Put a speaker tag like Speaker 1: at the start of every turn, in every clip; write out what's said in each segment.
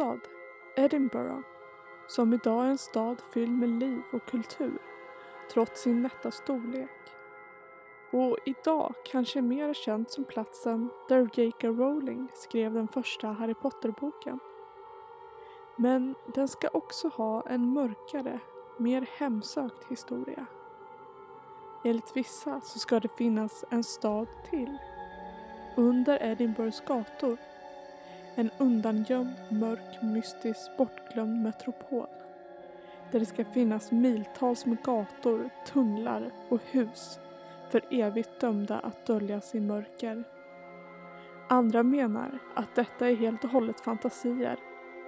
Speaker 1: huvudstad, Edinburgh, som idag är en stad fylld med liv och kultur trots sin nätta storlek. Och idag kanske mer känt som platsen där J.K. Rowling skrev den första Harry Potter-boken. Men den ska också ha en mörkare, mer hemsökt historia. Enligt vissa så ska det finnas en stad till. Under Edinburghs gator. En undangömd, mörk, mystisk, bortglömd metropol. Där det ska finnas miltals med gator, tunnlar och hus för evigt dömda att döljas i mörker. Andra menar att detta är helt och hållet fantasier,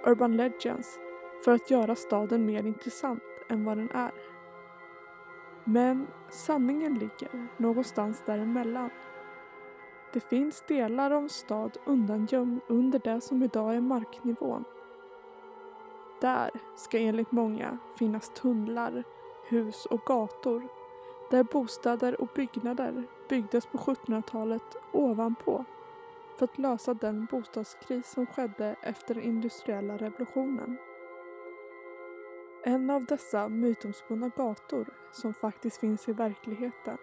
Speaker 1: urban legends, för att göra staden mer intressant än vad den är. Men sanningen ligger någonstans däremellan. Det finns delar av en stad undangömd under det som idag är marknivån. Där ska enligt många finnas tunnlar, hus och gator där bostäder och byggnader byggdes på 1700-talet ovanpå för att lösa den bostadskris som skedde efter den industriella revolutionen. En av dessa mytomspunna gator, som faktiskt finns i verkligheten,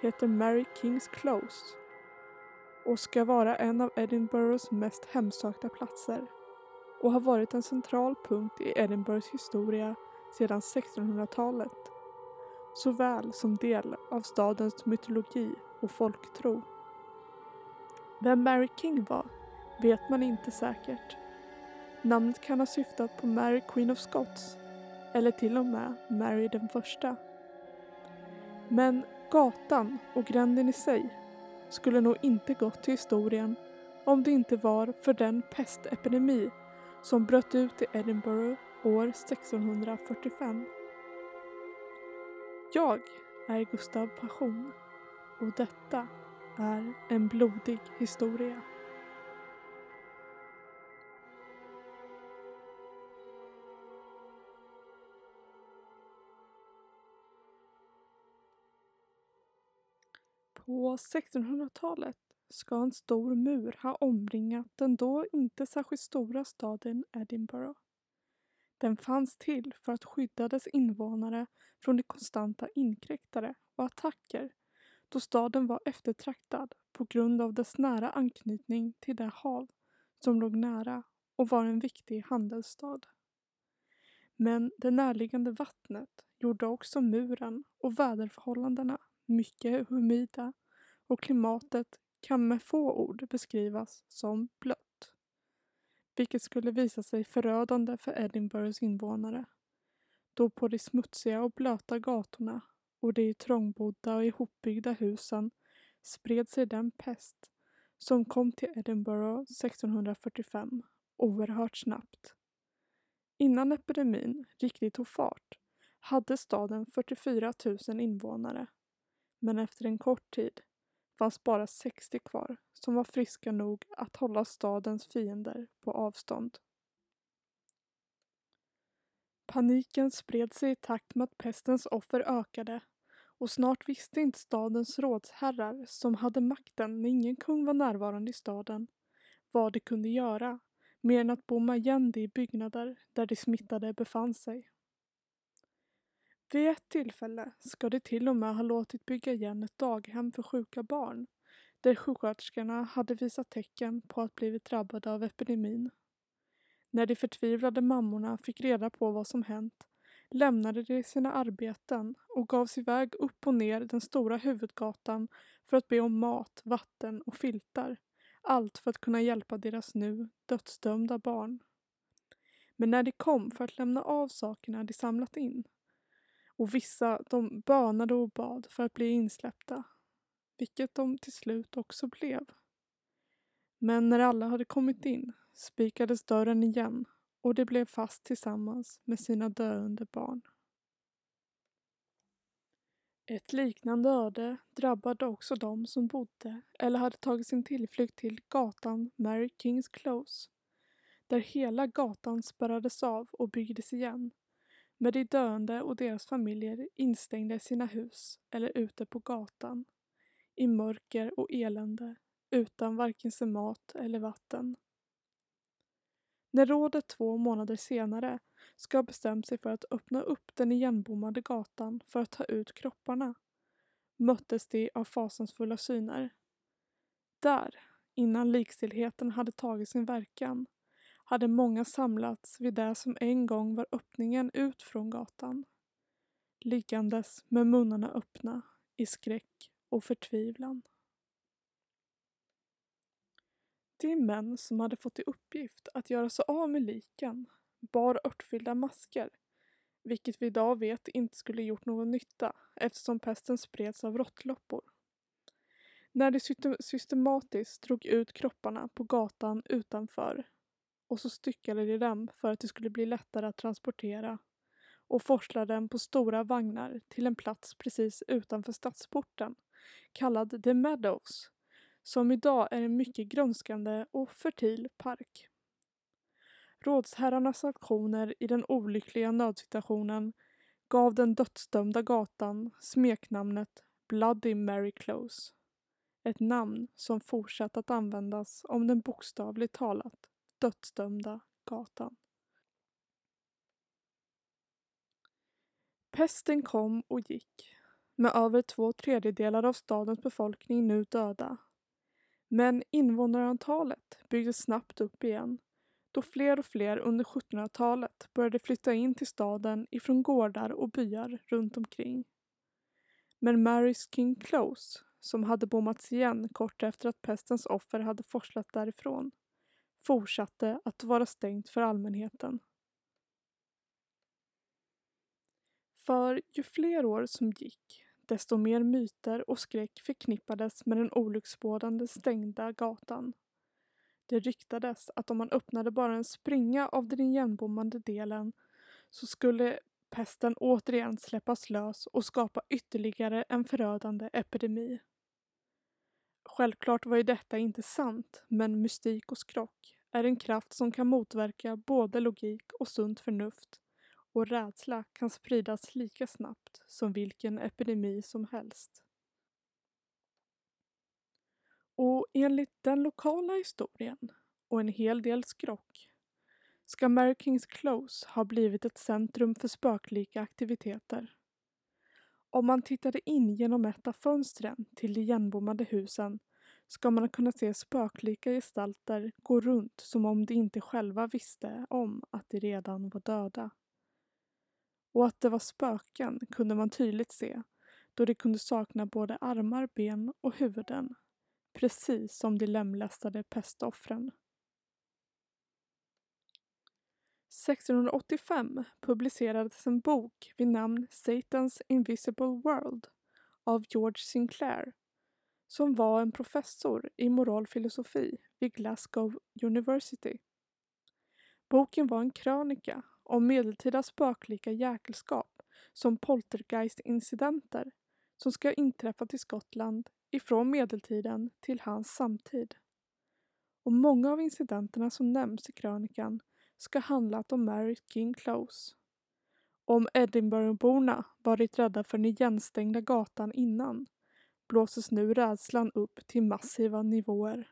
Speaker 1: heter Mary Kings Close och ska vara en av Edinburghs mest hemsökta platser och har varit en central punkt i Edinburghs historia sedan 1600-talet såväl som del av stadens mytologi och folktro. Vem Mary King var vet man inte säkert. Namnet kan ha syftat på Mary Queen of Scots eller till och med Mary den första. Men gatan och gränden i sig skulle nog inte gått till historien om det inte var för den pestepidemi som bröt ut i Edinburgh år 1645. Jag är Gustav Passion och detta är en blodig historia. På 1600-talet ska en stor mur ha omringat den då inte särskilt stora staden Edinburgh. Den fanns till för att skydda dess invånare från de konstanta inkräktare och attacker då staden var eftertraktad på grund av dess nära anknytning till det hav som låg nära och var en viktig handelsstad. Men det närliggande vattnet gjorde också muren och väderförhållandena mycket humida och klimatet kan med få ord beskrivas som blött vilket skulle visa sig förödande för Edinburghs invånare. Då på de smutsiga och blöta gatorna och de trångbodda och ihopbyggda husen spred sig den pest som kom till Edinburgh 1645 oerhört snabbt. Innan epidemin riktigt tog fart hade staden 44 000 invånare. Men efter en kort tid fanns bara 60 kvar som var friska nog att hålla stadens fiender på avstånd. Paniken spred sig i takt med att pestens offer ökade och snart visste inte stadens rådsherrar som hade makten när ingen kung var närvarande i staden vad de kunde göra mer än att bomma igen de byggnader där de smittade befann sig. Vid ett tillfälle ska de till och med ha låtit bygga igen ett daghem för sjuka barn där sjuksköterskorna hade visat tecken på att blivit drabbade av epidemin. När de förtvivlade mammorna fick reda på vad som hänt lämnade de sina arbeten och gav sig iväg upp och ner den stora huvudgatan för att be om mat, vatten och filtar. Allt för att kunna hjälpa deras nu dödsdömda barn. Men när de kom för att lämna av sakerna de samlat in och vissa de bönade och bad för att bli insläppta, vilket de till slut också blev. Men när alla hade kommit in spikades dörren igen och de blev fast tillsammans med sina döende barn. Ett liknande öde drabbade också de som bodde eller hade tagit sin tillflykt till gatan Mary Kings Close, där hela gatan spärrades av och byggdes igen med de döende och deras familjer instängda i sina hus eller ute på gatan i mörker och elände utan varken sig mat eller vatten. När rådet två månader senare ska ha bestämt sig för att öppna upp den igenbommade gatan för att ta ut kropparna möttes de av fasansfulla syner. Där, innan likstillheten hade tagit sin verkan, hade många samlats vid det som en gång var öppningen ut från gatan. Liggandes med munnarna öppna i skräck och förtvivlan. De män som hade fått i uppgift att göra sig av med liken bar örtfyllda masker, vilket vi idag vet inte skulle gjort någon nytta eftersom pesten spreds av råttloppor. När de systematiskt drog ut kropparna på gatan utanför och så styckade de dem för att det skulle bli lättare att transportera och forslade dem på stora vagnar till en plats precis utanför stadsporten kallad The Meadows som idag är en mycket grönskande och fertil park. Rådsherrarnas aktioner i den olyckliga nödsituationen gav den dödsdömda gatan smeknamnet Bloody Mary Close. Ett namn som fortsatt att användas om den bokstavligt talat dödsdömda gatan. Pesten kom och gick, med över två tredjedelar av stadens befolkning nu döda. Men invånarantalet byggdes snabbt upp igen då fler och fler under 1700-talet började flytta in till staden ifrån gårdar och byar runt omkring. Men Marys King Close, som hade bommats igen kort efter att pestens offer hade forslat därifrån, fortsatte att vara stängt för allmänheten. För ju fler år som gick, desto mer myter och skräck förknippades med den olycksbådande stängda gatan. Det ryktades att om man öppnade bara en springa av den igenbommande delen så skulle pesten återigen släppas lös och skapa ytterligare en förödande epidemi. Självklart var ju detta inte sant, men mystik och skrock är en kraft som kan motverka både logik och sunt förnuft och rädsla kan spridas lika snabbt som vilken epidemi som helst. Och enligt den lokala historien och en hel del skrock ska Mary Kings Close ha blivit ett centrum för spöklika aktiviteter. Om man tittade in genom ett av fönstren till de igenbommade husen ska man kunna se spöklika gestalter gå runt som om de inte själva visste om att de redan var döda. Och att det var spöken kunde man tydligt se då de kunde sakna både armar, ben och huvuden. Precis som de lemlästade pestoffren. 1685 publicerades en bok vid namn Satan's Invisible World av George Sinclair som var en professor i moralfilosofi vid Glasgow University. Boken var en krönika om medeltida spöklika jäkelskap som poltergeistincidenter som ska ha inträffat i Skottland ifrån medeltiden till hans samtid. Och många av incidenterna som nämns i krönikan ska handlat om Mary King Close. Om Edinburghborna varit rädda för den igenstängda gatan innan blåses nu rädslan upp till massiva nivåer.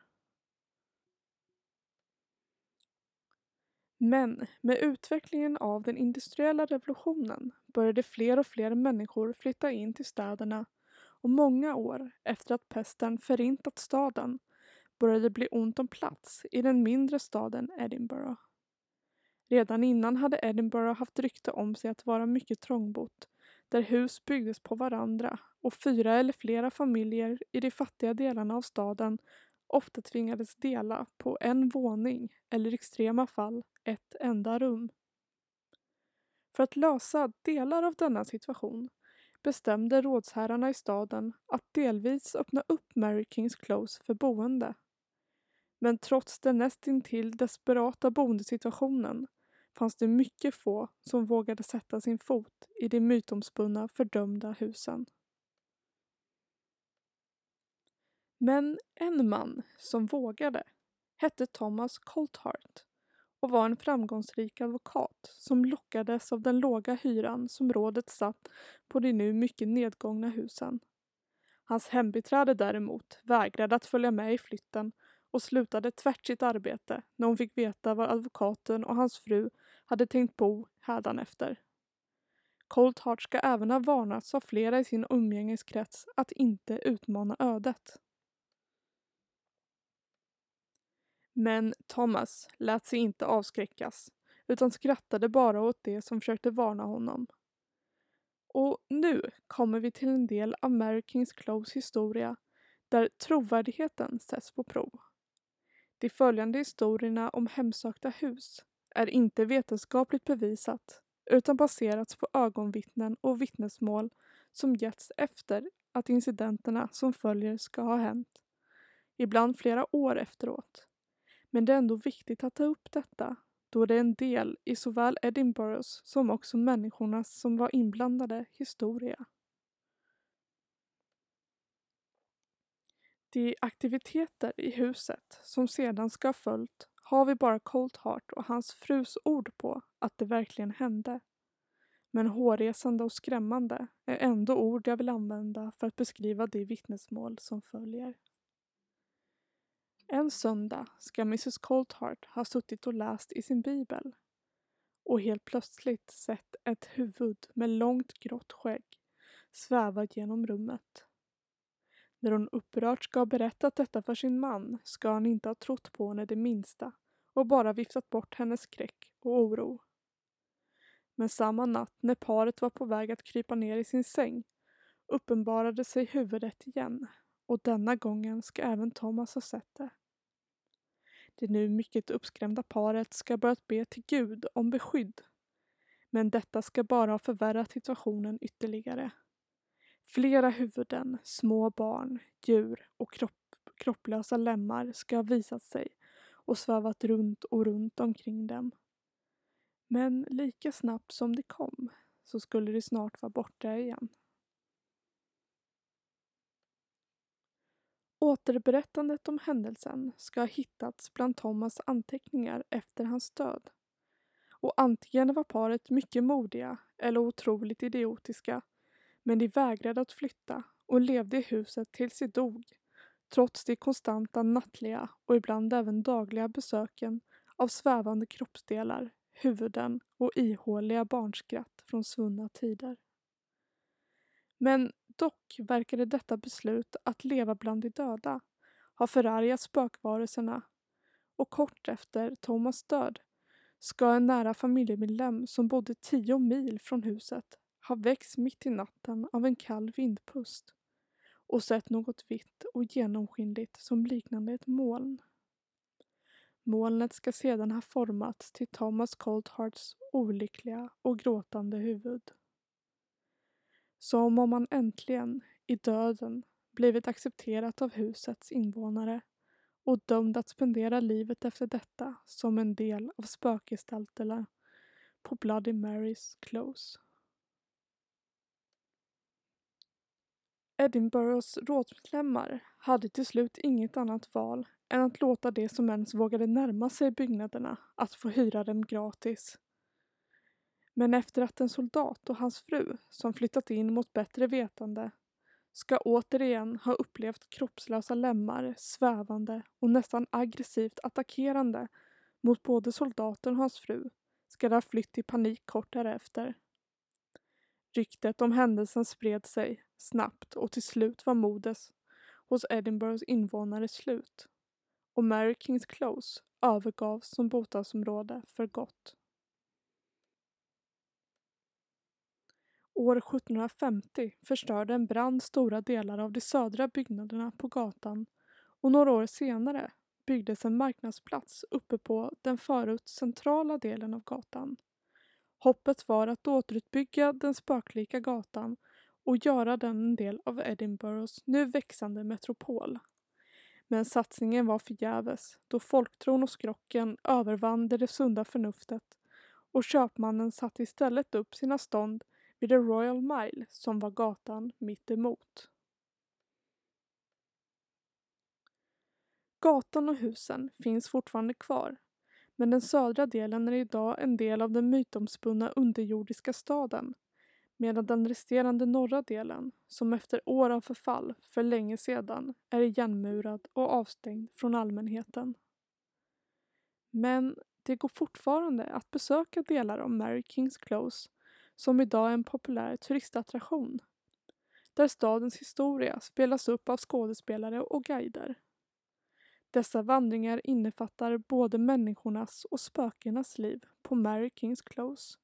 Speaker 1: Men med utvecklingen av den industriella revolutionen började fler och fler människor flytta in till städerna och många år efter att pesten förintat staden började det bli ont om plats i den mindre staden Edinburgh. Redan innan hade Edinburgh haft rykte om sig att vara mycket trångbott, där hus byggdes på varandra och fyra eller flera familjer i de fattiga delarna av staden ofta tvingades dela på en våning eller i extrema fall ett enda rum. För att lösa delar av denna situation bestämde rådsherrarna i staden att delvis öppna upp Mary Kings Close för boende. Men trots den nästintill desperata boendesituationen fanns det mycket få som vågade sätta sin fot i de mytomspunna fördömda husen. Men en man som vågade hette Thomas Colthart och var en framgångsrik advokat som lockades av den låga hyran som rådet satt på de nu mycket nedgångna husen. Hans hembiträde däremot vägrade att följa med i flytten och slutade tvärt sitt arbete när hon fick veta var advokaten och hans fru hade tänkt bo hädanefter. Cold Heart ska även ha varnats av flera i sin umgängeskrets att inte utmana ödet. Men Thomas lät sig inte avskräckas utan skrattade bara åt det som försökte varna honom. Och nu kommer vi till en del av Mary Kings Close historia där trovärdigheten sätts på prov. De följande historierna om hemsökta hus är inte vetenskapligt bevisat utan baserats på ögonvittnen och vittnesmål som getts efter att incidenterna som följer ska ha hänt. Ibland flera år efteråt. Men det är ändå viktigt att ta upp detta då det är en del i såväl Edinburghs som också människornas som var inblandade historia. De aktiviteter i huset som sedan ska ha följt har vi bara Cold Heart och hans frus ord på att det verkligen hände. Men hårresande och skrämmande är ändå ord jag vill använda för att beskriva de vittnesmål som följer. En söndag ska Mrs Coltheart ha suttit och läst i sin bibel och helt plötsligt sett ett huvud med långt grått skägg sväva genom rummet. När hon upprört ska ha berättat detta för sin man ska han inte ha trott på henne det minsta och bara viftat bort hennes skräck och oro. Men samma natt när paret var på väg att krypa ner i sin säng uppenbarade sig huvudet igen och denna gången ska även Thomas ha sett det. Det nu mycket uppskrämda paret ska börjat be till Gud om beskydd. Men detta ska bara ha förvärrat situationen ytterligare. Flera huvuden, små barn, djur och kropp, kropplösa lemmar ska ha visat sig och svävat runt och runt omkring dem. Men lika snabbt som de kom så skulle de snart vara borta igen. Återberättandet om händelsen ska ha hittats bland Thomas anteckningar efter hans död. Och antingen var paret mycket modiga eller otroligt idiotiska men de vägrade att flytta och levde i huset tills de dog trots de konstanta nattliga och ibland även dagliga besöken av svävande kroppsdelar, huvuden och ihåliga barnskratt från svunna tider. Men dock verkade detta beslut att leva bland de döda ha förargat spökvarelserna och kort efter Thomas död ska en nära familjemedlem som bodde tio mil från huset ha väckts mitt i natten av en kall vindpust och sett något vitt och genomskinligt som liknande ett moln. Molnet ska sedan ha formats till Thomas Colthearts olyckliga och gråtande huvud. Som om han äntligen, i döden, blivit accepterat av husets invånare och dömd att spendera livet efter detta som en del av spökgestalterna på Bloody Marys Close. Edinburghs rådsmedlemmar hade till slut inget annat val än att låta de som ens vågade närma sig byggnaderna att få hyra dem gratis. Men efter att en soldat och hans fru, som flyttat in mot bättre vetande, ska återigen ha upplevt kroppslösa lemmar svävande och nästan aggressivt attackerande mot både soldaten och hans fru ska de ha flytt i panik kort därefter. Ryktet om händelsen spred sig snabbt och till slut var modet hos Edinburghs invånare slut och Mary Kings Close övergavs som bostadsområde för gott. År 1750 förstörde en brand stora delar av de södra byggnaderna på gatan och några år senare byggdes en marknadsplats uppe på den förut centrala delen av gatan. Hoppet var att återuppbygga den spöklika gatan och göra den en del av Edinburghs nu växande metropol. Men satsningen var förgäves då folktron och skrocken övervann det sunda förnuftet och köpmannen satte istället upp sina stånd vid The Royal Mile som var gatan mitt emot. Gatan och husen finns fortfarande kvar men den södra delen är idag en del av den mytomspunna underjordiska staden medan den resterande norra delen, som efter år av förfall för länge sedan är igenmurad och avstängd från allmänheten. Men det går fortfarande att besöka delar av Mary Kings Close som idag är en populär turistattraktion där stadens historia spelas upp av skådespelare och guider. Dessa vandringar innefattar både människornas och spökenas liv på Mary Kings Close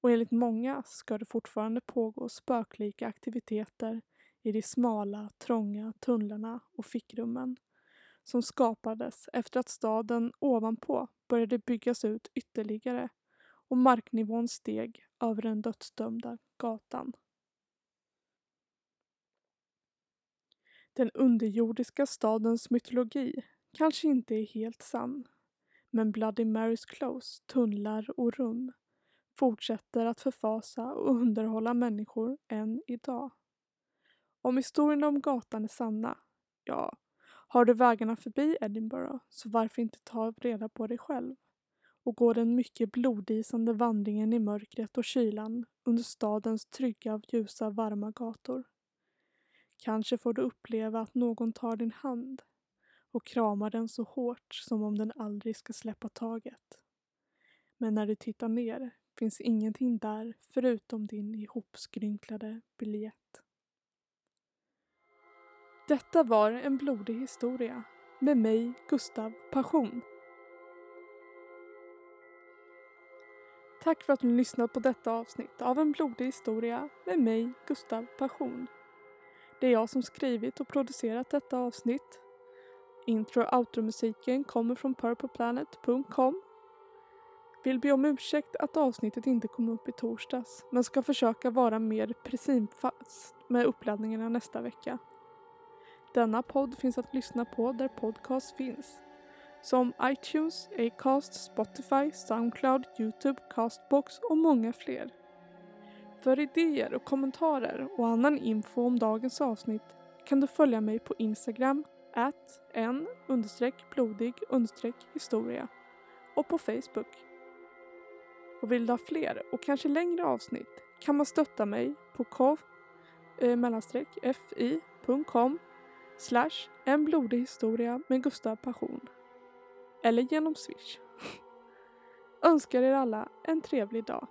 Speaker 1: och enligt många ska det fortfarande pågå spöklika aktiviteter i de smala, trånga tunnlarna och fickrummen som skapades efter att staden ovanpå började byggas ut ytterligare och marknivån steg över den dödsdömda gatan. Den underjordiska stadens mytologi kanske inte är helt sann. Men Bloody Marys Close, tunnlar och rum fortsätter att förfasa och underhålla människor än idag. Om historierna om gatan är sanna, ja, har du vägarna förbi Edinburgh så varför inte ta reda på det själv och gå den mycket blodisande vandringen i mörkret och kylan under stadens trygga, ljusa, varma gator. Kanske får du uppleva att någon tar din hand och kramar den så hårt som om den aldrig ska släppa taget. Men när du tittar ner finns ingenting där förutom din ihopskrynklade biljett. Detta var en blodig historia med mig, Gustav Passion. Tack för att ni lyssnat på detta avsnitt av En blodig historia med mig, Gustav Passion. Det är jag som skrivit och producerat detta avsnitt. Intro och outro-musiken kommer från purpleplanet.com. Vill be om ursäkt att avsnittet inte kom upp i torsdags men ska försöka vara mer precis med uppladdningarna nästa vecka. Denna podd finns att lyssna på där podcast finns. Som iTunes, Acast, Spotify, Soundcloud, Youtube, Castbox och många fler. För idéer och kommentarer och annan info om dagens avsnitt kan du följa mig på Instagram at en blodig historia och på Facebook. Och vill du ha fler och kanske längre avsnitt kan man stötta mig på kov eh, fi.com slash en blodig historia med Gustav Passion. Eller genom swish. Önskar er alla en trevlig dag.